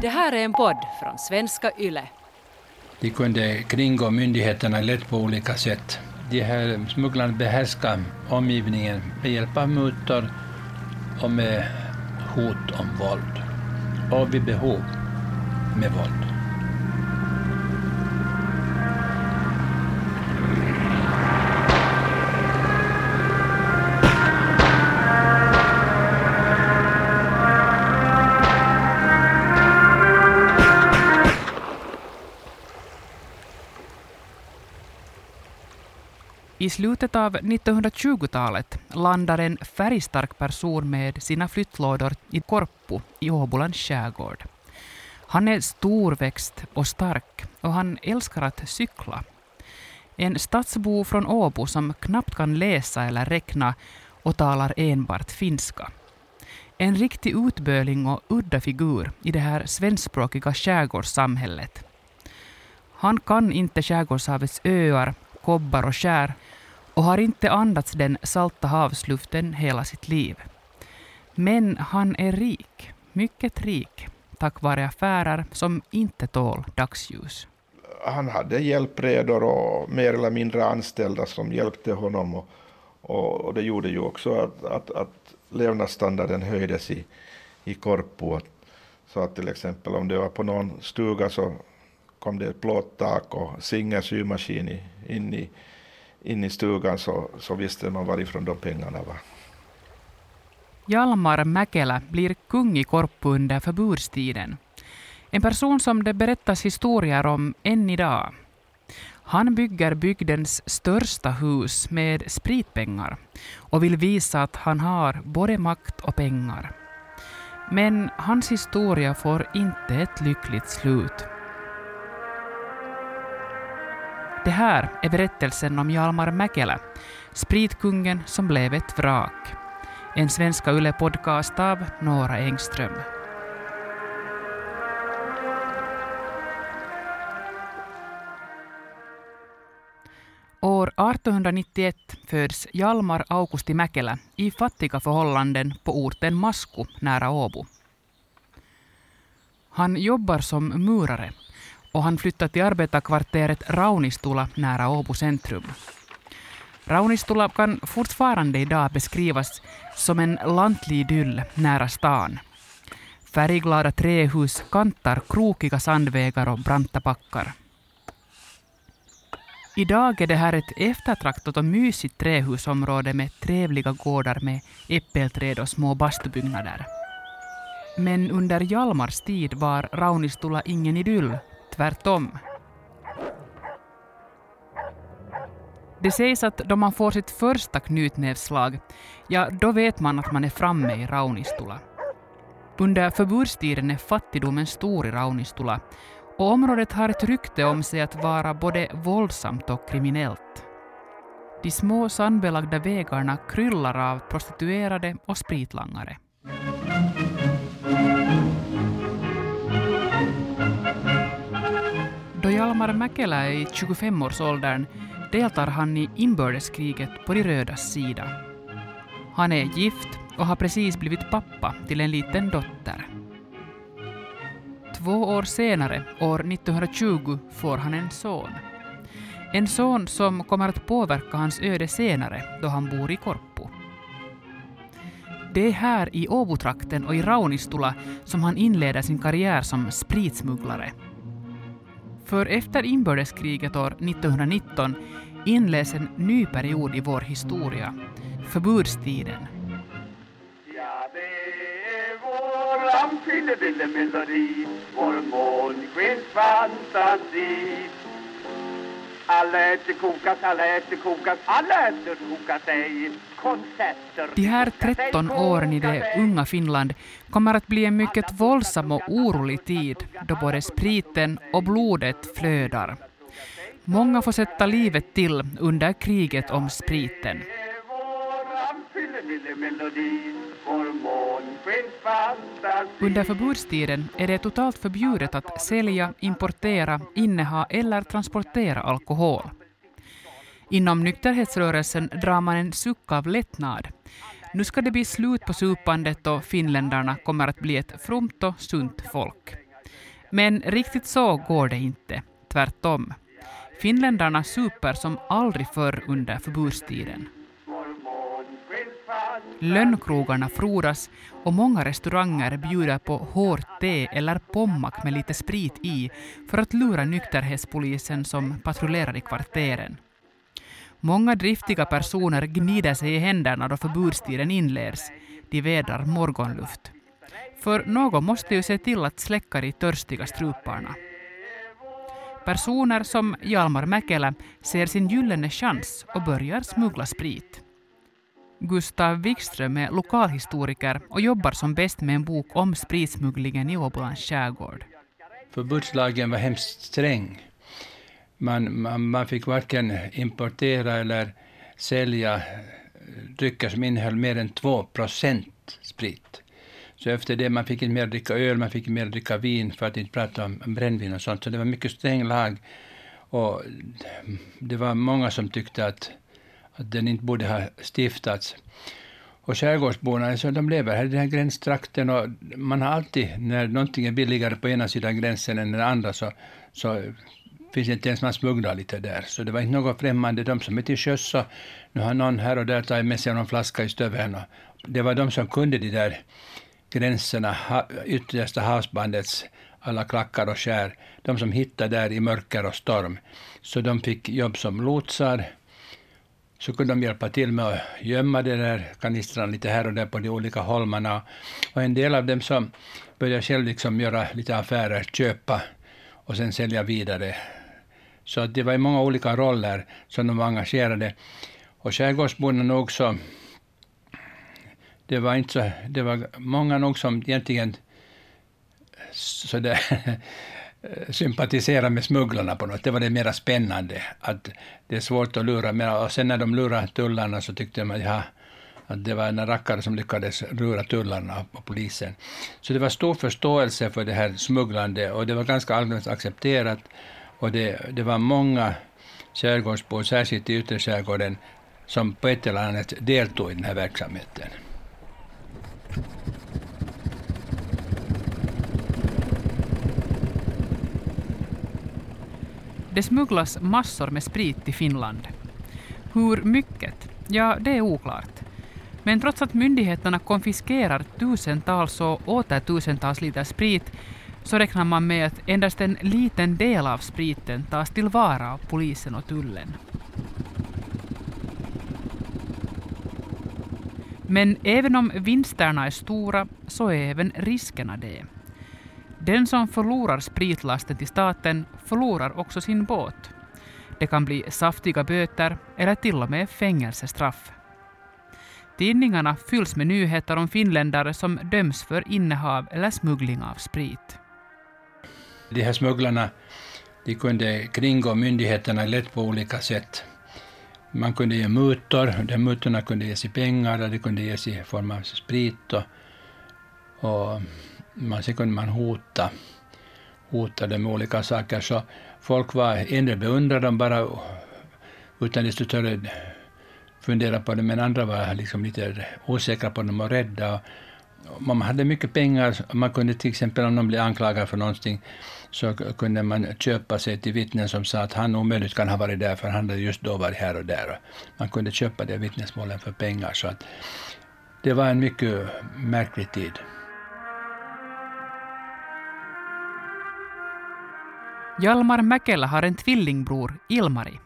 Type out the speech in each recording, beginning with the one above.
Det här är en podd från svenska YLE. De kunde kringgå myndigheterna lätt på olika sätt. De här smugglarna behärskade omgivningen med hjälp av mutor och med hot om våld. Och vid behov med våld. I slutet av 1920-talet landar en färgstark person med sina flyttlådor i Korpo i Åbolands skärgård. Han är storväxt och stark och han älskar att cykla. En stadsbo från Åbo som knappt kan läsa eller räkna och talar enbart finska. En riktig utböling och udda figur i det här svenskspråkiga skärgårdssamhället. Han kan inte skärgårdshavets öar, kobbar och skär och har inte andats den salta havsluften hela sitt liv. Men han är rik, mycket rik, tack vare affärer som inte tål dagsljus. Han hade hjälpredor och mer eller mindre anställda som hjälpte honom. Och, och, och det gjorde ju också att, att, att levnadsstandarden höjdes i, i Korpo. Så att till exempel om det var på någon stuga så kom det ett plåttak och singelsymaskin in i in i stugan så, så visste man varifrån de pengarna var. Hjalmar Mäkelä blir kung i Korpu under förbudstiden. En person som det berättas historier om än idag. Han bygger bygdens största hus med spritpengar och vill visa att han har både makt och pengar. Men hans historia får inte ett lyckligt slut. Det här är berättelsen om Hjalmar Mäkelä, spritkungen som blev ett vrak. En Svenska Yle-podcast av Nora Engström. År 1891 föds Hjalmar Augusti Mäkelä i fattiga förhållanden på orten Masku nära Åbo. Han jobbar som murare och han flyttade till arbetarkvarteret Raunistula nära Åbo centrum. Raunistula kan fortfarande idag beskrivas som en lantlig idyll nära stan. Färgglada trähus kantar krokiga sandvägar och branta backar. Idag är det här ett eftertraktat och mysigt trähusområde med trevliga gårdar med äppelträd och små bastubyggnader. Men under Hjalmars tid var Raunistula ingen idyll tvärtom. Det sägs att då man får sitt första knytnävsslag, ja, då vet man att man är framme i Raunistula. Under förbudstiden är fattigdomen stor i Raunistula och området har ett rykte om sig att vara både våldsamt och kriminellt. De små sandbelagda vägarna kryllar av prostituerade och spritlangare. Hjalmar Mäkelä är i 25-årsåldern deltar han i inbördeskriget på de rödas sida. Han är gift och har precis blivit pappa till en liten dotter. Två år senare, år 1920, får han en son. En son som kommer att påverka hans öde senare då han bor i Korpo. Det är här i Åbotrakten och i Raunistula som han inleder sin karriär som spritsmugglare. För efter inbördeskriget år 1919 inleds en ny period i vår historia, förbudstiden. Ja, det är våran fyllebillemelodi, vår månskensfantasi. Alla äter kokas, alla äter kokas, alla äter kokas ej. Konserter De här 13 åren i det unga Finland kommer att bli en mycket våldsam och orolig tid då både spriten och blodet flödar. Många får sätta livet till under kriget om spriten. Under förbudstiden är det totalt förbjudet att sälja, importera, inneha eller transportera alkohol. Inom nykterhetsrörelsen drar man en suck av lättnad. Nu ska det bli slut på supandet och finländarna kommer att bli ett fromt och sunt folk. Men riktigt så går det inte, tvärtom. Finländarna super som aldrig förr under förbudstiden. Lönnkrogarna frodas och många restauranger bjuder på hårt te eller pommack med lite sprit i för att lura nykterhetspolisen som patrullerar i kvarteren. Många driftiga personer gnider sig i händerna då förbudstiden inleds. De vädrar morgonluft. För någon måste ju se till att släcka de törstiga struparna. Personer som Hjalmar Mäkelä ser sin gyllene chans och börjar smuggla sprit. Gustav Wikström är lokalhistoriker och jobbar som bäst med en bok om spritsmugglingen i Åbolands skärgård. Förbudslagen var hemskt sträng. Man, man, man fick varken importera eller sälja eh, drycker som innehöll mer än 2 procent sprit. Så efter det man fick inte mer dricka öl, man fick inte mer dricka vin, för att inte prata om brännvin och sånt. Så det var mycket sträng lag. Och eh, det var många som tyckte att, att den inte borde ha stiftats. Och skärgårdsborna, så de lever här i den här gränstrakten och man har alltid, när någonting är billigare på ena sidan gränsen än den andra, så, så finns inte ens man smugglar lite där. Så det var inte något främmande. De som är till sjöss, så nu har någon här och där tagit med sig någon flaska i stöveln. Det var de som kunde de där gränserna, yttersta havsbandets alla klackar och skär, de som hittade där i mörker och storm. Så de fick jobb som lotsar. Så kunde de hjälpa till med att gömma de där kanistrarna lite här och där på de olika holmarna. Och en del av dem som började själv liksom göra lite affärer, köpa och sen sälja vidare. Så det var i många olika roller som de var engagerade. Och skärgårdsborna nog så det var inte så, det var många nog som egentligen så där, Eh, sympatisera med smugglarna på något. Det var det mera spännande. Att det är svårt att lura. Men, och sen när de lurade tullarna så tyckte man att, ja, att det var en rackare som lyckades lura tullarna och polisen. Så det var stor förståelse för det här smugglande och det var ganska allmänt accepterat. Och det, det var många skärgårdsbor, särskilt i yttre skärgården, som på ett eller annat deltog i den här verksamheten. Det smugglas massor med sprit till Finland. Hur mycket? Ja, det är oklart. Men trots att myndigheterna konfiskerar tusentals och åter tusentals liter sprit så räknar man med att endast en liten del av spriten tas tillvara av polisen och tullen. Men även om vinsterna är stora så är även riskerna det. Den som förlorar spritlasten till staten förlorar också sin båt. Det kan bli saftiga böter eller till och med fängelsestraff. Tidningarna fylls med nyheter om finländare som döms för innehav eller smuggling av sprit. De här smugglarna de kunde kringgå myndigheterna lätt på olika sätt. Man kunde ge mutor, de mutorna kunde ges i pengar och de kunde ges i form av sprit. Och, och man, sen kunde man hota, hota dem med olika saker. Så folk var, en del beundrade dem bara utan desto större fundera på det, men andra var liksom lite osäkra på dem och rädda. Man hade mycket pengar, man kunde till exempel om någon blev anklagad för någonting, så kunde man köpa sig till vittnen som sa att han omöjligt kan ha varit där, för han hade just då varit här och där. Man kunde köpa de vittnesmålen för pengar. Så att det var en mycket märklig tid. Hjalmar Mäkelä har en tvillingbror, Ilmari.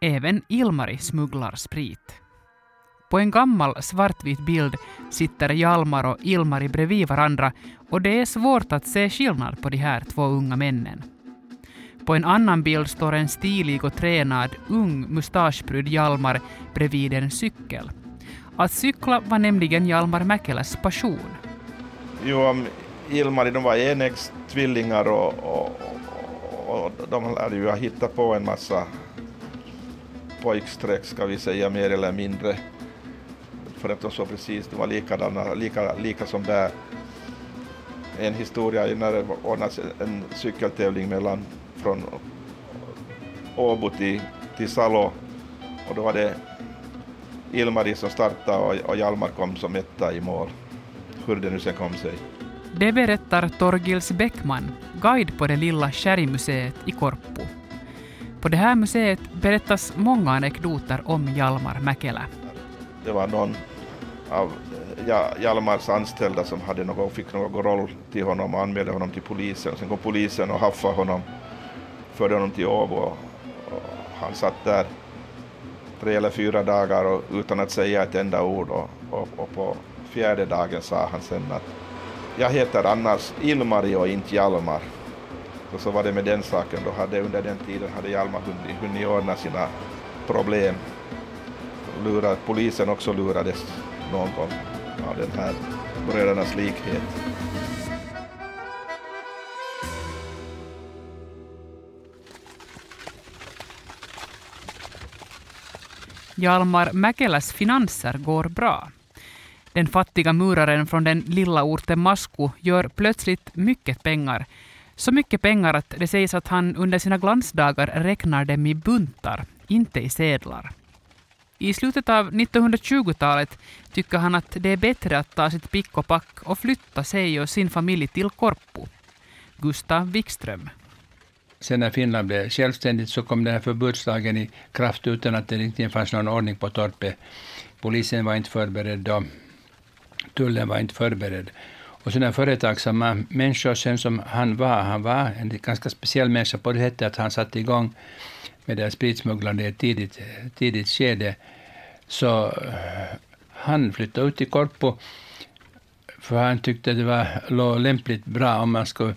Även Ilmari smugglar sprit. På en gammal svartvit bild sitter Hjalmar och Ilmari bredvid varandra och det är svårt att se skillnad på de här två unga männen. På en annan bild står en stilig och tränad ung mustaschbrud Hjalmar bredvid en cykel. Att cykla var nämligen Hjalmar Mäkeläs passion. Jo, Ilmari de var enäggstvillingar och, och, och de lärde ju hittat på en massa pojkstreck ska vi säga mer eller mindre. För att de såg precis, de var likadana, lika, lika som där. En historia när det ordnades en cykeltävling mellan från Åbo till, till Salo och då var det Ilmari som startade och, och Hjalmar kom som etta i mål. Hur det nu sen kom sig. Det berättar Torgils Bäckman, guide på det lilla Sherrymuseet i Korpu. På det här museet berättas många anekdoter om Hjalmar Mäkelä. Det var någon av Hjalmars anställda som hade något, fick någon roll till honom och anmälde honom till polisen. Sen kom polisen och haffade honom, förde honom till Åbo och, och han satt där tre eller fyra dagar och, utan att säga ett enda ord och, och, och på fjärde dagen sa han sen att jag heter annars Ilmari och inte Hjalmar. Och så var det med den saken. Då hade under den tiden hade Hjalmar hunnit, hunnit ordna sina problem. Lura, polisen också lurades någon gång av den här brödernas likhet. Hjalmar Mäkeläs finanser går bra. Den fattiga muraren från den lilla orten Masku gör plötsligt mycket pengar. Så mycket pengar att det sägs att han under sina glansdagar räknar dem i buntar, inte i sedlar. I slutet av 1920-talet tycker han att det är bättre att ta sitt pick och pack och flytta sig och sin familj till Korpu. Gustav Wikström. Sen när Finland blev självständigt så kom den här förbudslagen i kraft utan att det riktigt fanns någon ordning på torpet. Polisen var inte förberedd då tullen var inte förberedd. Och sådana företagsamma människor sen som han var, han var en ganska speciell människa på det sättet att han satte igång med det här spritsmugglande i ett tidigt, tidigt skede. Så eh, han flyttade ut till Korpo för han tyckte det var låg lämpligt bra om man skulle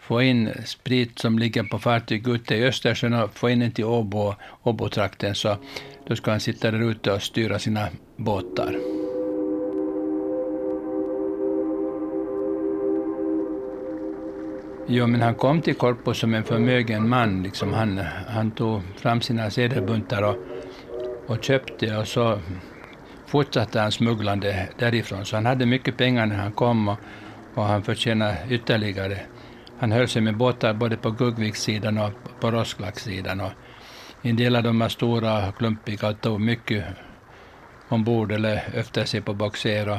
få in sprit som ligger på fartyg ute i Östersjön och få in den till Åbo, Åbo-trakten. Så då skulle han sitta där ute och styra sina båtar. Jo, men han kom till Korpo som en förmögen man. Liksom han, han tog fram sina sedelbuntar och, och köpte och så fortsatte han smugglande därifrån. Så han hade mycket pengar när han kom och, och han förtjänade ytterligare. Han höll sig med båtar både på Guggvikssidan och på Rosklacksidan. Och en del av dem var stora och klumpiga och tog mycket ombord eller efter sig på boxer och,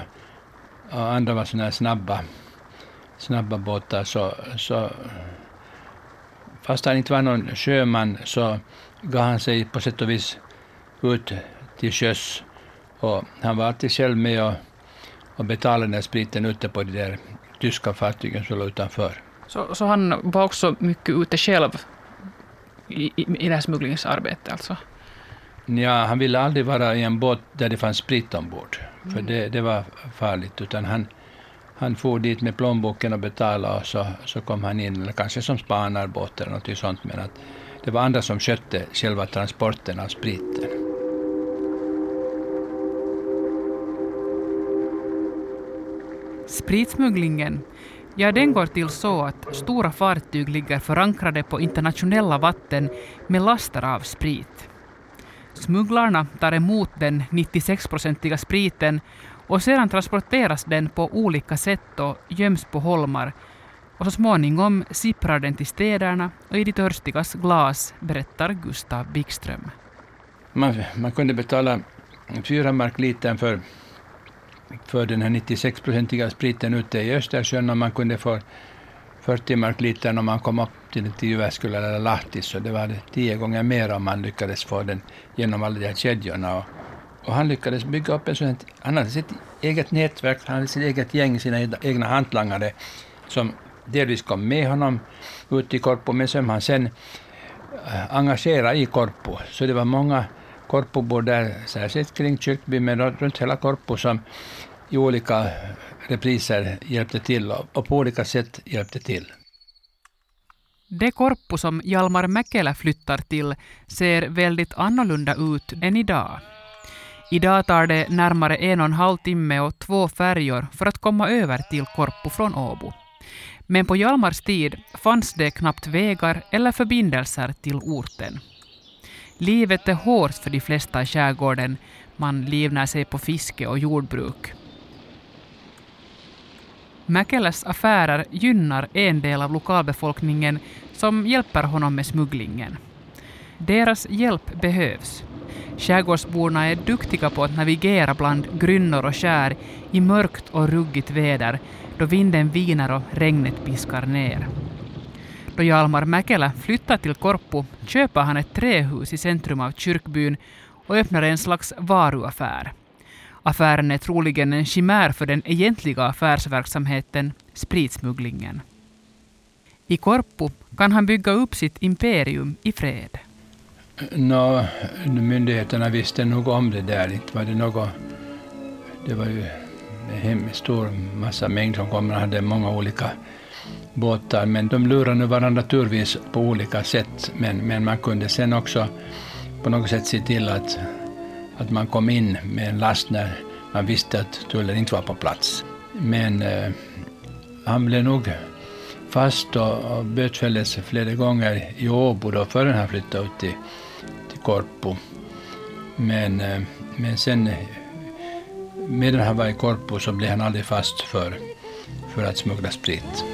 och andra var sådana här snabba snabba båtar så, så fast han inte var någon sjöman så gav han sig på sätt och vis ut till sjöss. Och han var alltid själv med och, och betalade den spriten ute på de där tyska fartygen som låg utanför. Så, så han var också mycket ute själv i, i, i det här smugglingsarbetet alltså? Ja, han ville aldrig vara i en båt där det fanns sprit ombord, för mm. det, det var farligt, utan han, han for dit med plånboken och betalade och så, så kom han in, eller kanske som spanarbåt eller något sånt, men att det var andra som skötte själva transporten av spriten. Spritsmugglingen, ja den går till så att stora fartyg ligger förankrade på internationella vatten med laster av sprit. Smugglarna tar emot den 96-procentiga spriten och sedan transporteras den på olika sätt och göms på holmar och så småningom sipprar den till städerna och i de törstigas glas, berättar Gustav Bikström. Man, man kunde betala fyra mark litern för, för den här 96-procentiga spriten ute i Östersjön och man kunde få 40 mark litern om man kom upp till, till Jyväskylä eller Lahti, så det var tio gånger mer om man lyckades få den genom alla de här kedjorna. Och, och han lyckades bygga upp en sån han hade sitt eget nätverk, han hade sitt eget gäng, sina egna hantlangare som delvis kom med honom ut i Korpo, men som han sen eh, engagerade i Korpo. Så det var många Korpobor där, särskilt kring Kyrkby, men runt hela Korpo som i olika repriser hjälpte till och på olika sätt hjälpte till. Det Korpo som Hjalmar Mäkelä flyttar till ser väldigt annorlunda ut än idag. Idag tar det närmare en och en halv timme och två färjor för att komma över till Korpo från Åbo. Men på Hjalmars tid fanns det knappt vägar eller förbindelser till orten. Livet är hårt för de flesta i skärgården. Man livnär sig på fiske och jordbruk. Mäkeläs affärer gynnar en del av lokalbefolkningen som hjälper honom med smugglingen. Deras hjälp behövs. Skärgårdsborna är duktiga på att navigera bland grynnor och skär i mörkt och ruggigt väder då vinden viner och regnet piskar ner. Då Hjalmar Mäkelä flyttar till Korpo köper han ett trähus i centrum av kyrkbyn och öppnar en slags varuaffär. Affären är troligen en chimär för den egentliga affärsverksamheten, spritsmugglingen. I Korpo kan han bygga upp sitt imperium i fred. Nå, myndigheterna visste nog om det där. Inte var det något... Det var ju en stor massa mängd som kom Man hade många olika båtar. Men de lurade nu varandra naturligtvis på olika sätt. Men, men man kunde sen också på något sätt se till att, att man kom in med en last när man visste att tullen inte var på plats. Men eh, han blev nog fast och, och bötfälldes flera gånger i Åbo då förrän han flyttade ut till Korpo. Men, eh, men sen medan han var i Korpo så blev han aldrig fast för, för att smuggla sprit.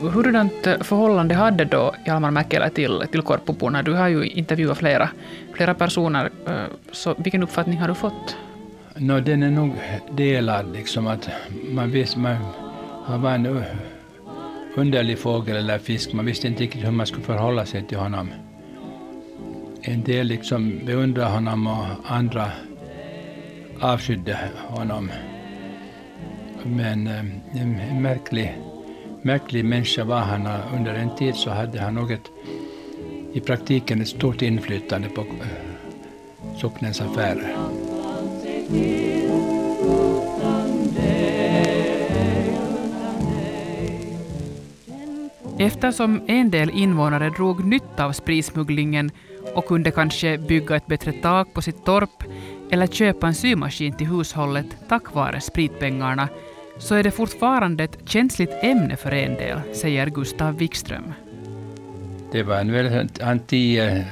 Hurdant förhållande hade då Hjalmar Mäkelä till, till Korpoborna? Du har ju intervjuat flera, flera personer. Eh, så vilken uppfattning har du fått? No, den är nog delad. Liksom att man visste, man, han var en underlig fågel eller fisk. Man visste inte riktigt hur man skulle förhålla sig till honom. En del liksom beundrade honom och andra avskydde honom. Men eh, en märklig, märklig människa var han. Under en tid så hade han något, i praktiken ett stort inflytande på eh, socknens affärer. Eftersom en del invånare drog nytta av spritsmugglingen och kunde kanske bygga ett bättre tak på sitt torp eller köpa en symaskin till hushållet tack vare spritpengarna så är det fortfarande ett känsligt ämne för en del, säger Gustav Wikström. Det var väl han tio,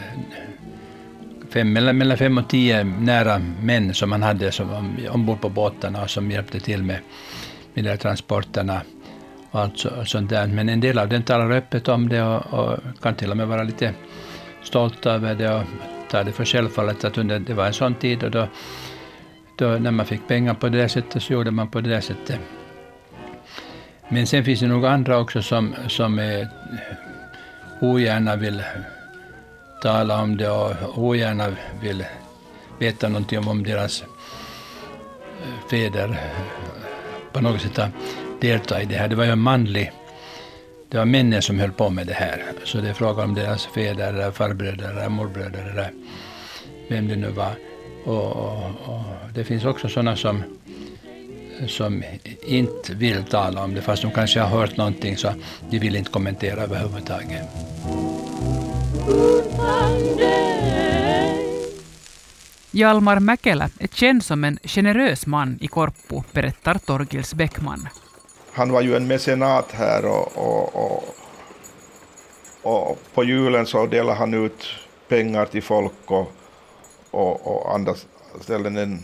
fem, mellan, mellan fem och tio nära män som han hade som, ombord på båtarna och som hjälpte till med, med de transporterna och allt sånt där. Men en del av dem talar öppet om det och, och kan till och med vara lite stolta över det och ta det för självfallet att under, det var en sån tid och då, då när man fick pengar på det där sättet så gjorde man på det där sättet. Men sen finns det nog andra också som, som är, ogärna vill tala om det och ogärna vill veta någonting om, om deras eh, fäder på något sätt delta i det här. Det var ju en manlig det var männen som höll på med det här. Så det är frågan om deras fäder, eller farbröder, eller morbröder eller vem det nu var. Och, och, och det finns också sådana som, som inte vill tala om det, fast de kanske har hört någonting så de vill inte kommentera överhuvudtaget. Hjalmar Mäkelä är känd som en generös man i Korpo, berättar Torgils Bäckman han var ju en mecenat här och, och, och, och, på julen så delade han ut pengar till folk och, och, och andra ställen En,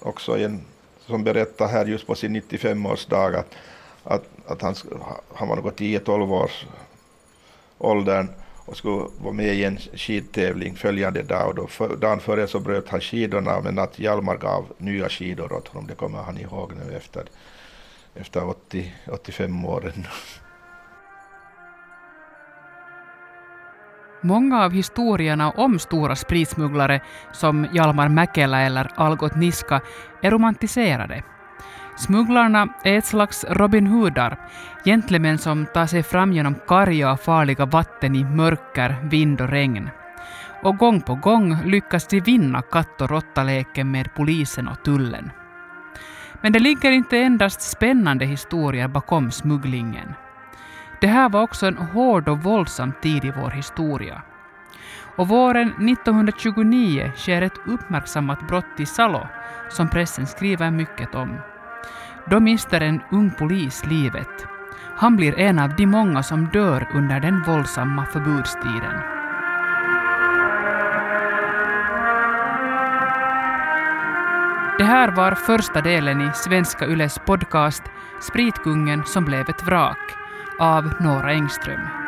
också en som berättade här just på sin 95-årsdag att, att, att han, han var något 10-12 års åldern och skulle vara med i en skidtävling följande dag. Och då för, dagen före så bröt han skidorna men att Hjalmar gav nya skidor åt honom, det kommer han ihåg nu efter efter 80, 85 åren. Många av historierna om stora spritsmugglare som Hjalmar Mäkelä eller Algot Niska är romantiserade. Smugglarna är ett slags Robin Hoodar, gentlemän som tar sig fram genom karga och farliga vatten i mörker, vind och regn. Och gång på gång lyckas de vinna katt och råttaleken med polisen och tullen. Men det ligger inte endast spännande historier bakom smugglingen. Det här var också en hård och våldsam tid i vår historia. Och våren 1929 sker ett uppmärksammat brott i Salo som pressen skriver mycket om. Då mister en ung polis livet. Han blir en av de många som dör under den våldsamma förbudstiden. Det här var första delen i Svenska Yles podcast Spritkungen som blev ett vrak av Nora Engström.